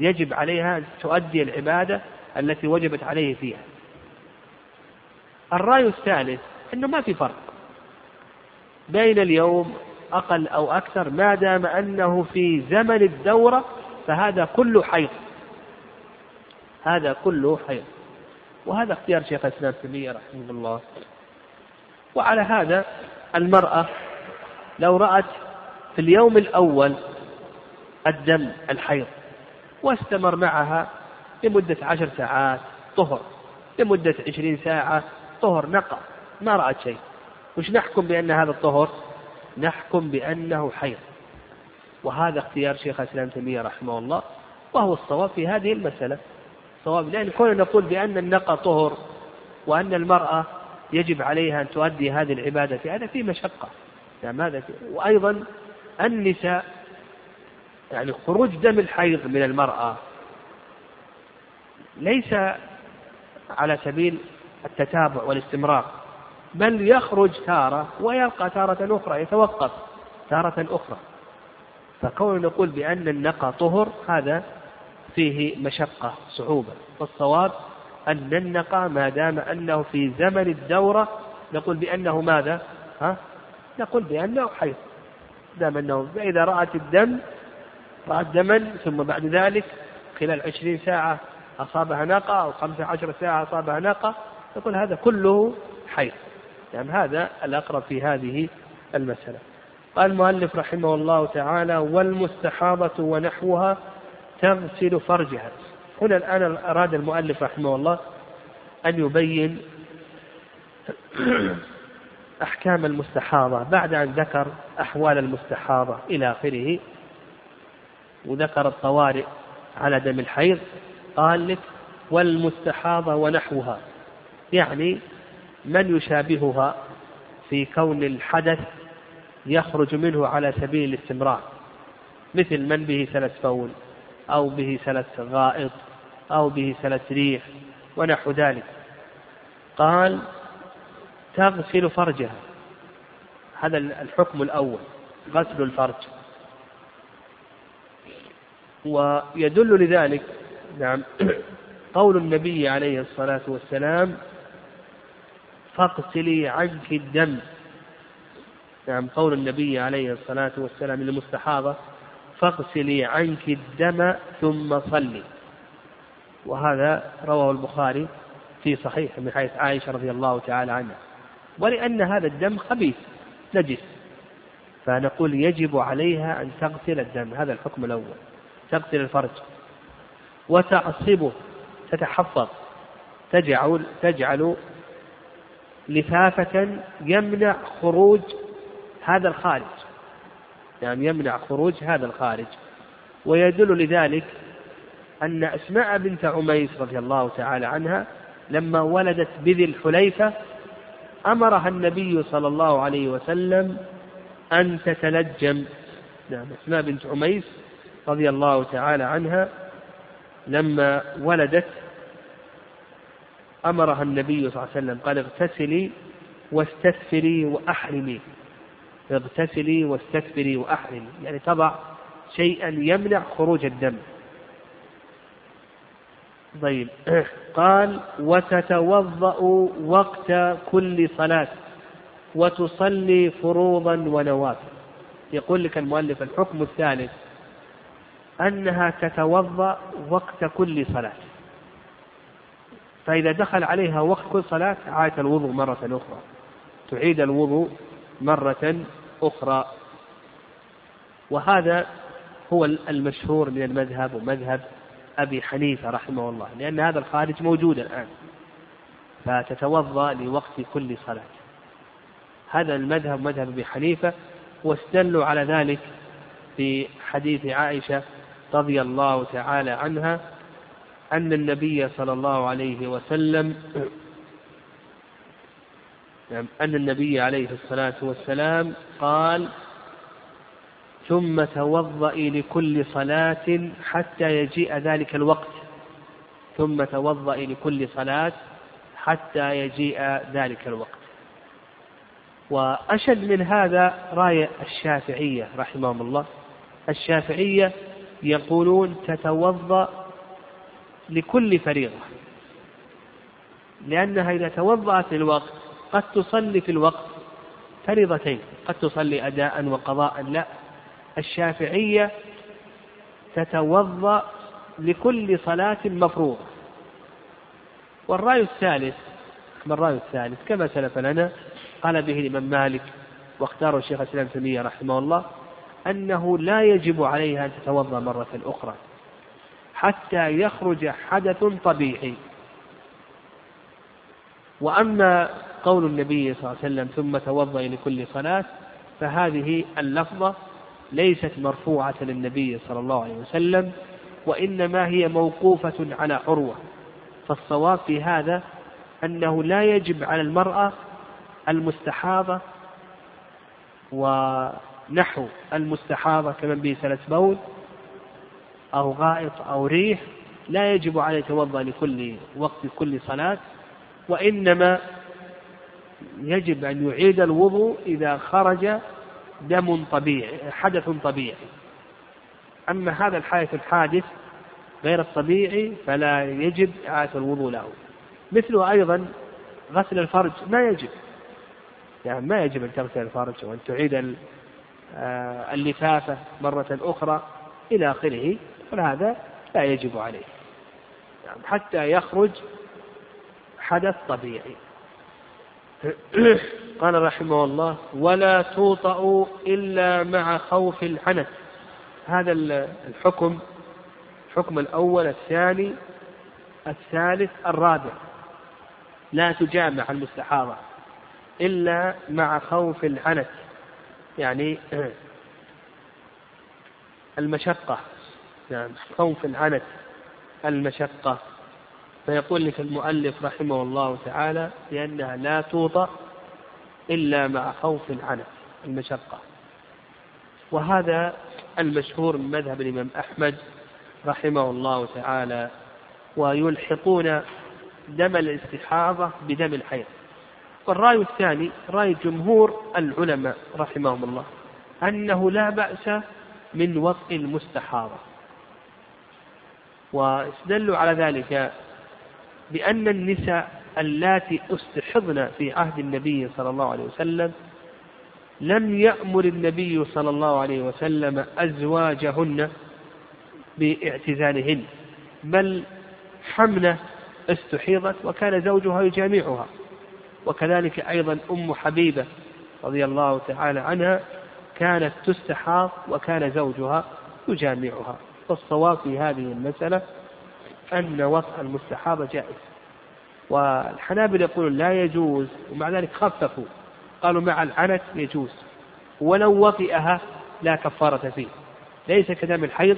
يجب عليها تؤدي العبادة التي وجبت عليه فيها. الرأي الثالث أنه ما في فرق بين اليوم أقل أو أكثر ما دام أنه في زمن الدورة فهذا كله حيض. هذا كله حيض. وهذا اختيار شيخ الإسلام تيمية رحمه الله. وعلى هذا المرأة لو رأت في اليوم الأول الدم الحيض واستمر معها لمدة عشر ساعات طهر لمدة عشرين ساعة طهر نقى ما رأت شيء. وش نحكم بأن هذا الطهر؟ نحكم بأنه حيض. وهذا اختيار شيخ الإسلام تيمية رحمه الله وهو الصواب في هذه المسألة. صواب لأن كنا نقول بأن النقى طهر وأن المرأة يجب عليها أن تؤدي هذه العبادة في هذا في مشقة. يعني هذا وأيضا النساء يعني خروج دم الحيض من المرأة ليس على سبيل التتابع والاستمرار بل يخرج تارة ويبقى تارة أخرى يتوقف تارة أخرى فكون نقول بأن النقى طهر هذا فيه مشقة صعوبة والصواب أن النقى ما دام أنه في زمن الدورة نقول بأنه ماذا؟ ها؟ نقول بأنه حيض دام أنه فإذا رأت الدم رأت دما ثم بعد ذلك خلال عشرين ساعة أصابها ناقة أو خمسة عشر ساعة أصابها ناقة نقول هذا كله حيض. يعني هذا الأقرب في هذه المسألة. قال المؤلف رحمه الله تعالى والمستحاضة ونحوها تغسل فرجها. هنا الآن أراد المؤلف رحمه الله أن يبين أحكام المستحاضة بعد أن ذكر أحوال المستحاضة إلى آخره. وذكر الطوارئ على دم الحيض قال لك والمستحاضة ونحوها. يعني من يشابهها في كون الحدث يخرج منه على سبيل الاستمرار مثل من به سلس فول أو به سلس غائط أو به سلس ريح ونحو ذلك. قال تغسل فرجها. هذا الحكم الأول غسل الفرج. ويدل لذلك نعم قول النبي عليه الصلاة والسلام فاغسلي عنك الدم. نعم قول النبي عليه الصلاة والسلام للمستحاضة فاغسلي عنك الدم ثم صلي. وهذا رواه البخاري في صحيح من حيث عائشة رضي الله تعالى عنها. ولأن هذا الدم خبيث نجس. فنقول يجب عليها أن تغسل الدم هذا الحكم الأول. تغسل الفرج. وتعصبه تتحفظ تجعل تجعل لفافة يمنع خروج هذا الخارج. يعني يمنع خروج هذا الخارج. ويدل لذلك أن أسماء بنت عميس رضي الله تعالى عنها لما ولدت بذي الحليفة أمرها النبي صلى الله عليه وسلم أن تتلجم. نعم أسماء بنت عميس رضي الله تعالى عنها لما ولدت أمرها النبي صلى الله عليه وسلم قال اغتسلي واستثفري وأحرمي. اغتسلي واستثفري وأحرمي يعني تضع شيئا يمنع خروج الدم. طيب قال وتتوضأ وقت كل صلاة وتصلي فروضا ونوافل. يقول لك المؤلف الحكم الثالث أنها تتوضأ وقت كل صلاة. فإذا دخل عليها وقت كل صلاة عاد الوضوء مرة أخرى. تعيد الوضوء مرة أخرى. وهذا هو المشهور من المذهب ومذهب أبي حنيفة رحمه الله لأن هذا الخارج موجود الآن. فتتوضأ لوقت كل صلاة. هذا المذهب مذهب أبي حنيفة واستدلوا على ذلك في حديث عائشة رضي الله تعالى عنها أن النبي صلى الله عليه وسلم نعم أن النبي عليه الصلاة والسلام قال ثم توضئي لكل صلاة حتى يجيء ذلك الوقت. ثم توضئي لكل صلاة حتى يجيء ذلك الوقت. وأشد من هذا راية الشافعية رحمهم الله. الشافعية يقولون تتوضأ لكل فريضة لأنها إذا توضأت للوقت قد تصلي في الوقت فريضتين قد تصلي أداء وقضاء لا الشافعية تتوضأ لكل صلاة مفروضة. والرأي الثالث ما الرأي الثالث؟ كما سلف لنا قال به الإمام مالك واختاره الشيخ الإسلام تيمية رحمه الله أنه لا يجب عليها أن تتوضأ مرة أخرى حتى يخرج حدث طبيعي. وأما قول النبي صلى الله عليه وسلم ثم توضأ لكل صلاة فهذه اللفظة ليست مرفوعة للنبي صلى الله عليه وسلم وإنما هي موقوفة على عروة. فالصواب في هذا أنه لا يجب على المرأة المستحاضة ونحو المستحاضة كمن به سلس بول أو غائط أو ريح لا يجب عليه يتوضأ لكل وقت كل صلاة وإنما يجب أن يعيد الوضوء إذا خرج دم طبيعي حدث طبيعي. أما هذا الحادث الحادث غير الطبيعي فلا يجب إعادة الوضوء له. مثله أيضا غسل الفرج ما يجب. يعني ما يجب أن تغسل الفرج وأن تعيد اللفافة مرة أخرى إلى آخره فهذا لا يجب عليه. يعني حتى يخرج حدث طبيعي. قال رحمه الله ولا توطأ إلا مع خوف العنت هذا الحكم الحكم الأول الثاني الثالث الرابع. لا تجامع المستحاضة إلا مع خوف العنت يعني المشقة. يعني خوف العنت المشقة. فيقول لك المؤلف رحمه الله تعالى بأنها لا توطأ إلا مع خوف العنت المشقة. وهذا المشهور من مذهب الإمام أحمد رحمه الله تعالى ويلحقون دم الاستحاضة بدم الحيض. والرأي الثاني رأي جمهور العلماء رحمهم الله أنه لا بأس من وطء المستحاضة. واستدلوا على ذلك بأن النساء اللاتي استحضن في عهد النبي صلى الله عليه وسلم لم يأمر النبي صلى الله عليه وسلم أزواجهن باعتزالهن بل حمنة استحيضت وكان زوجها يجامعها. وكذلك أيضا أم حبيبة رضي الله تعالى عنها كانت تستحاض وكان زوجها يجامعها. والصواب في هذه المسألة أن وطء المستحاضة جائز. والحنابل يقولون لا يجوز ومع ذلك خففوا. قالوا مع العنت يجوز. ولو وطئها لا كفارة فيه. ليس كدم الحيض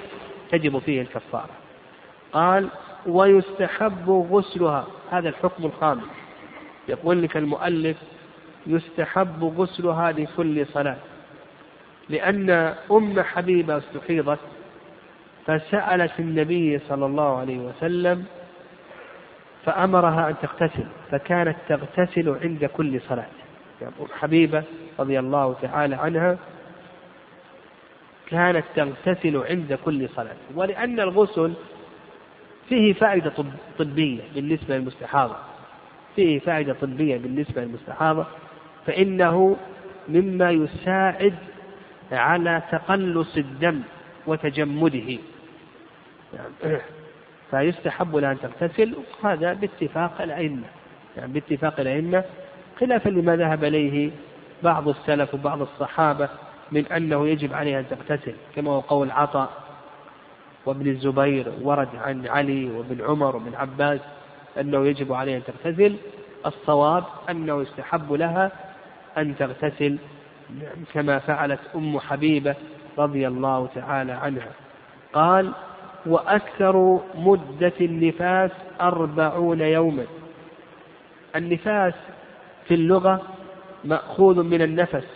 تجب فيه الكفارة. قال ويستحب غسلها. هذا الحكم الخامس. يقول لك المؤلف يستحب غسلها لكل صلاة لأن أم حبيبة استحيضت فسألت النبي صلى الله عليه وسلم فأمرها أن تغتسل فكانت تغتسل عند كل صلاة. يعني أم حبيبة رضي الله تعالى عنها كانت تغتسل عند كل صلاة ولأن الغسل فيه فائدة طبية بالنسبة للمستحاضة. فيه فائدة طبية بالنسبة للمستحاضة فإنه مما يساعد على تقلص الدم وتجمده. يعني فيستحب لها أن تغتسل هذا باتفاق الأئمة. يعني باتفاق الأئمة خلافا لما ذهب إليه بعض السلف وبعض الصحابة من أنه يجب عليها أن تغتسل كما هو قول عطاء وابن الزبير ورد عن علي وابن عمر وابن عباس. أنه يجب عليها أن تغتسل. الصواب أنه يستحب لها أن تغتسل كما فعلت أم حبيبة رضي الله تعالى عنها. قال وأكثر مدة النفاس أربعون يوما. النفاس في اللغة مأخوذ من النفس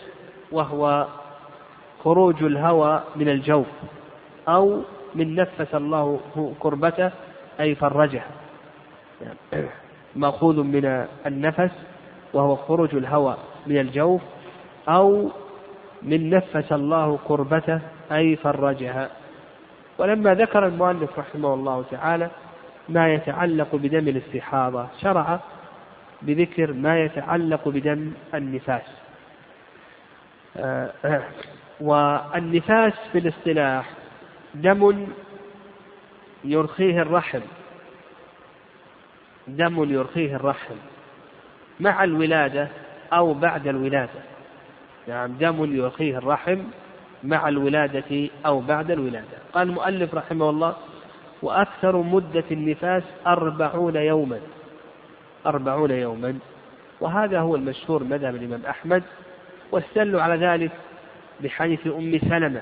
وهو خروج الهوى من الجوف أو من نفس الله كربته أي فرجه يعني مأخوذ من النفس وهو خروج الهوى من الجوف أو من نفس الله كربته أي فرجها. ولما ذكر المؤلف رحمه الله تعالى ما يتعلق بدم الاستحاضة شرع بذكر ما يتعلق بدم النفاس. آه، والنفاس في الاصطلاح دم يرخيه الرحم. دم يرخيه الرحم مع الولادة أو بعد الولادة. نعم دم يرخيه الرحم مع الولادة أو بعد الولادة. قال المؤلف رحمه الله وأكثر مدة النفاس أربعون يوما. أربعون يوما. وهذا هو المشهور مذهب الإمام أحمد واستدلوا على ذلك بحديث أم سلمة.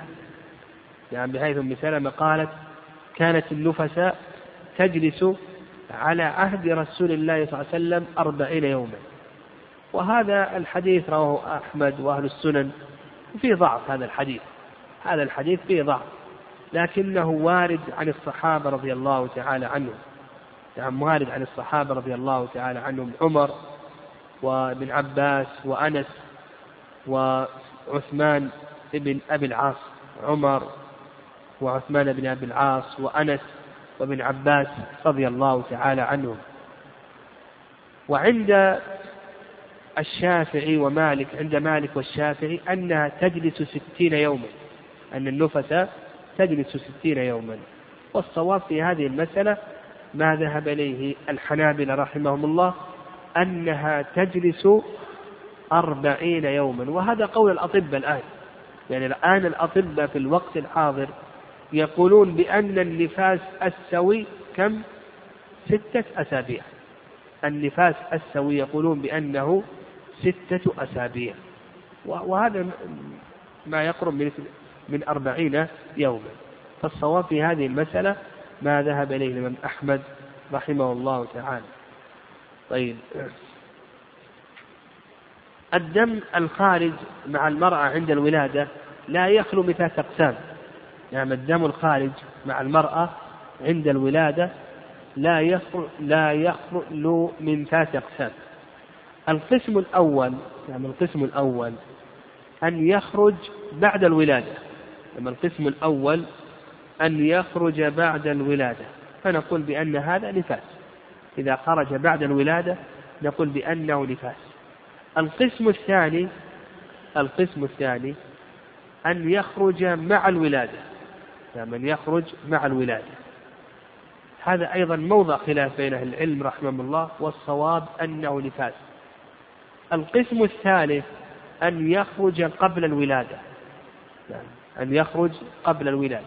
يعني بحيث أم سلمة قالت كانت النفساء تجلس على عهد رسول الله صلى الله عليه وسلم أربعين يوما. وهذا الحديث رواه أحمد وأهل السنن وفيه ضعف هذا الحديث هذا الحديث فيه ضعف لكنه وارد عن الصحابة رضي الله تعالى عنهم. نعم وارد عن الصحابة رضي الله تعالى عنهم عمر وابن عباس وأنس وعثمان بن أبي العاص عمر وعثمان بن أبي العاص وأنس وابن عباس رضي الله تعالى عنهم. وعند الشافعي ومالك عند مالك والشافعي أنها تجلس ستين يوما أن النفس تجلس ستين يوما. والصواب في هذه المسألة ما ذهب إليه الحنابلة رحمهم الله أنها تجلس أربعين يوما. وهذا قول الأطباء الآن. يعني الآن الأطباء في الوقت الحاضر يقولون بأن النفاس السوي كم؟ ستة أسابيع. النفاس السوي يقولون بأنه ستة أسابيع. وهذا ما يقرب من من أربعين يوما. فالصواب في هذه المسألة ما ذهب إليه الإمام أحمد رحمه الله تعالى. طيب. الدم الخارج مع المرأة عند الولادة لا يخلو من ثلاث أقسام. نعم الدم الخارج مع المرأة عند الولادة لا يخلو لا يخلو من ثلاث أقسام. القسم الأول نعم القسم الأول أن يخرج بعد الولادة. نعم القسم الأول أن يخرج بعد الولادة. فنقول بأن هذا نفاس. إذا خرج بعد الولادة نقول بأنه نفاس. القسم الثاني القسم الثاني أن يخرج مع الولادة. أن يخرج مع الولادة. هذا أيضا موضع خلاف بين أهل العلم رحمهم الله والصواب أنه نفاس القسم الثالث أن يخرج قبل الولادة. يعني أن يخرج قبل الولادة.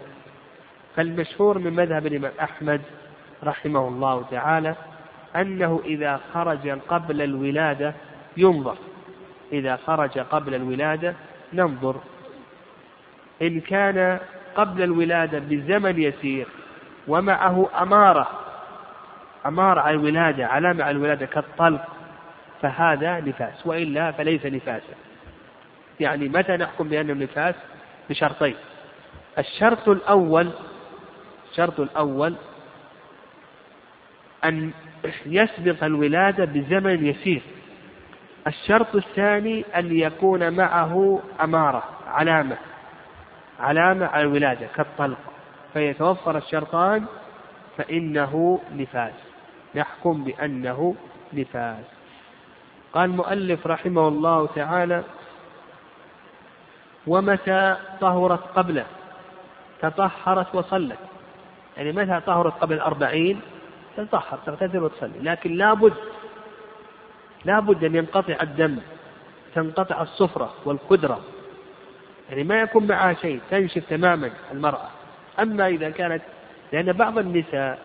فالمشهور من مذهب الإمام أحمد رحمه الله تعالى أنه إذا خرج قبل الولادة ينظر. إذا خرج قبل الولادة ننظر. إن كان قبل الولادة بزمن يسير ومعه أمارة. أمارة على الولادة علامة على الولادة كالطلق. فهذا نفاس وإلا فليس نفاسا. يعني متى نحكم بأنه نفاس بشرطين؟ الشرط الأول الشرط الأول أن يسبق الولادة بزمن يسير. الشرط الثاني أن يكون معه أمارة علامة. علامة على الولادة كالطلق فيتوفر الشرطان فإنه نفاس. نحكم بأنه نفاس. قال المؤلف رحمه الله تعالى ومتى طهرت قبله؟ تطهرت وصلت. يعني متى طهرت قبل الأربعين؟ تطهر تغتسل وتصلي. لكن لابد لابد أن ينقطع الدم تنقطع الصفرة والقدرة يعني ما يكون معها شيء تنشف تماما المرأة. أما إذا كانت لأن بعض النساء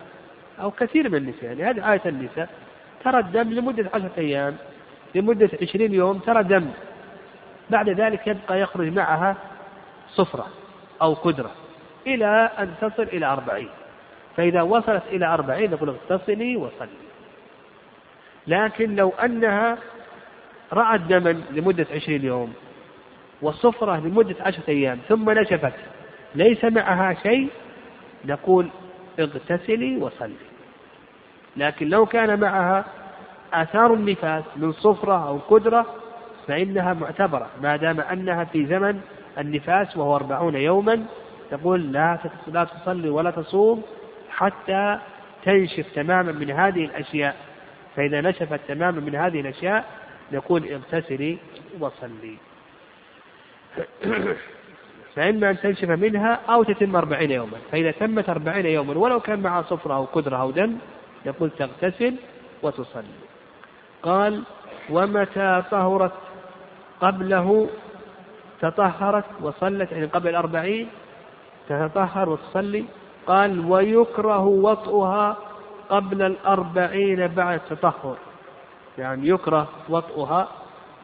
أو كثير من النساء يعني هذه آية النساء ترى الدم لمدة عشرة أيام لمدة عشرين يوم ترى دم. بعد ذلك يبقى يخرج معها صفرة أو قدرة إلى أن تصل إلى أربعين. فإذا وصلت إلى أربعين نقول اغتسلي وصلي. لكن لو أنها رأت دما لمدة عشرين يوم وصفرة لمدة عشرة أيام ثم نشفت. ليس معها شيء. نقول اغتسلي وصلي. لكن لو كان معها آثار النفاس من صفرة أو قدرة فإنها معتبرة ما دام أنها في زمن النفاس وهو أربعون يوما. تقول لا لا تصلي ولا تصوم حتى تنشف تماما من هذه الأشياء. فإذا نشفت تماما من هذه الأشياء نقول اغتسلي وصلي. فإما أن تنشف منها أو تتم أربعين يوما. فإذا تمت أربعين يوما ولو كان معها صفرة أو قدرة أو دم يقول تغتسل وتصلي. قال ومتى طهرت؟ قبله تطهرت وصلت يعني قبل الأربعين تتطهر وتصلي. قال ويكره وطئها قبل الأربعين بعد التطهر. يعني يكره وطئها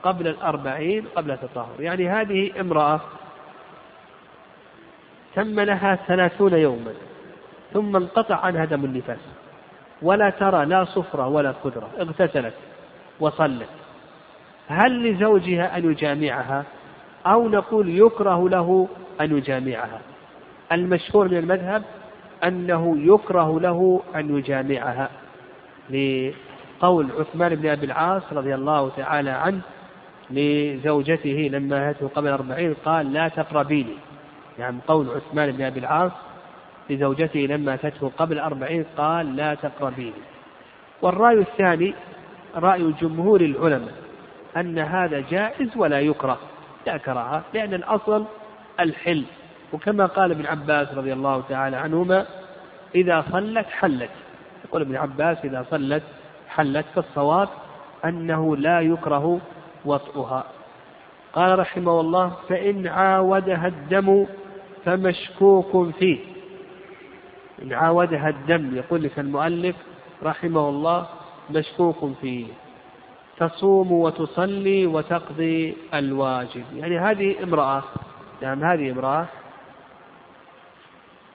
قبل الأربعين قبل التطهر. يعني هذه امرأة تم لها ثلاثون يوما ثم انقطع عنها دم النفاس. ولا ترى لا صفرة ولا قدرة اغتسلت وصلت. هل لزوجها أن يجامعها أو نقول يكره له أن يجامعها؟ المشهور من المذهب أنه يكره له أن يجامعها لقول عثمان بن أبي العاص رضي الله تعالى عنه لزوجته لما هاته قبل أربعين قال لا تقربيني. يعني قول عثمان بن أبي العاص لزوجته لما أتته قبل أربعين قال لا تقربيني. والرأي الثاني رأي جمهور العلماء أن هذا جائز ولا يكره. لا كراهة لأن الأصل الحل. وكما قال ابن عباس رضي الله تعالى عنهما إذا صلت حلت. يقول ابن عباس إذا صلت حلت فالصواب أنه لا يكره وطئها. قال رحمه الله فإن عاودها الدم فمشكوك فيه. إن عاودها الدم يقول لك المؤلف رحمه الله مشكوك فيه. تصوم وتصلي وتقضي الواجب. يعني هذه امرأة نعم هذه امرأة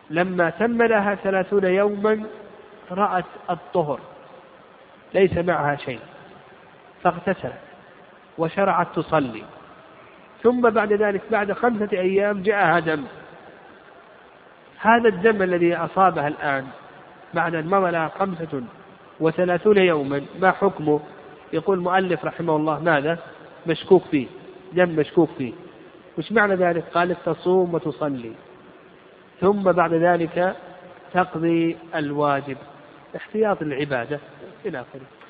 لما تم لها ثلاثون يوما رأت الطهر ليس معها شيء فاغتسلت. وشرعت تصلي. ثم بعد ذلك بعد خمسة أيام جاءها دم. هذا الدم الذي أصابها الآن بعد أن مضى لها خمسة وثلاثون يوما ما حكمه؟ يقول المؤلف رحمه الله ماذا؟ مشكوك فيه دم مشكوك فيه. وش معنى ذلك؟ قال تصوم وتصلي. ثم بعد ذلك تقضي الواجب احتياط العبادة إلى آخره.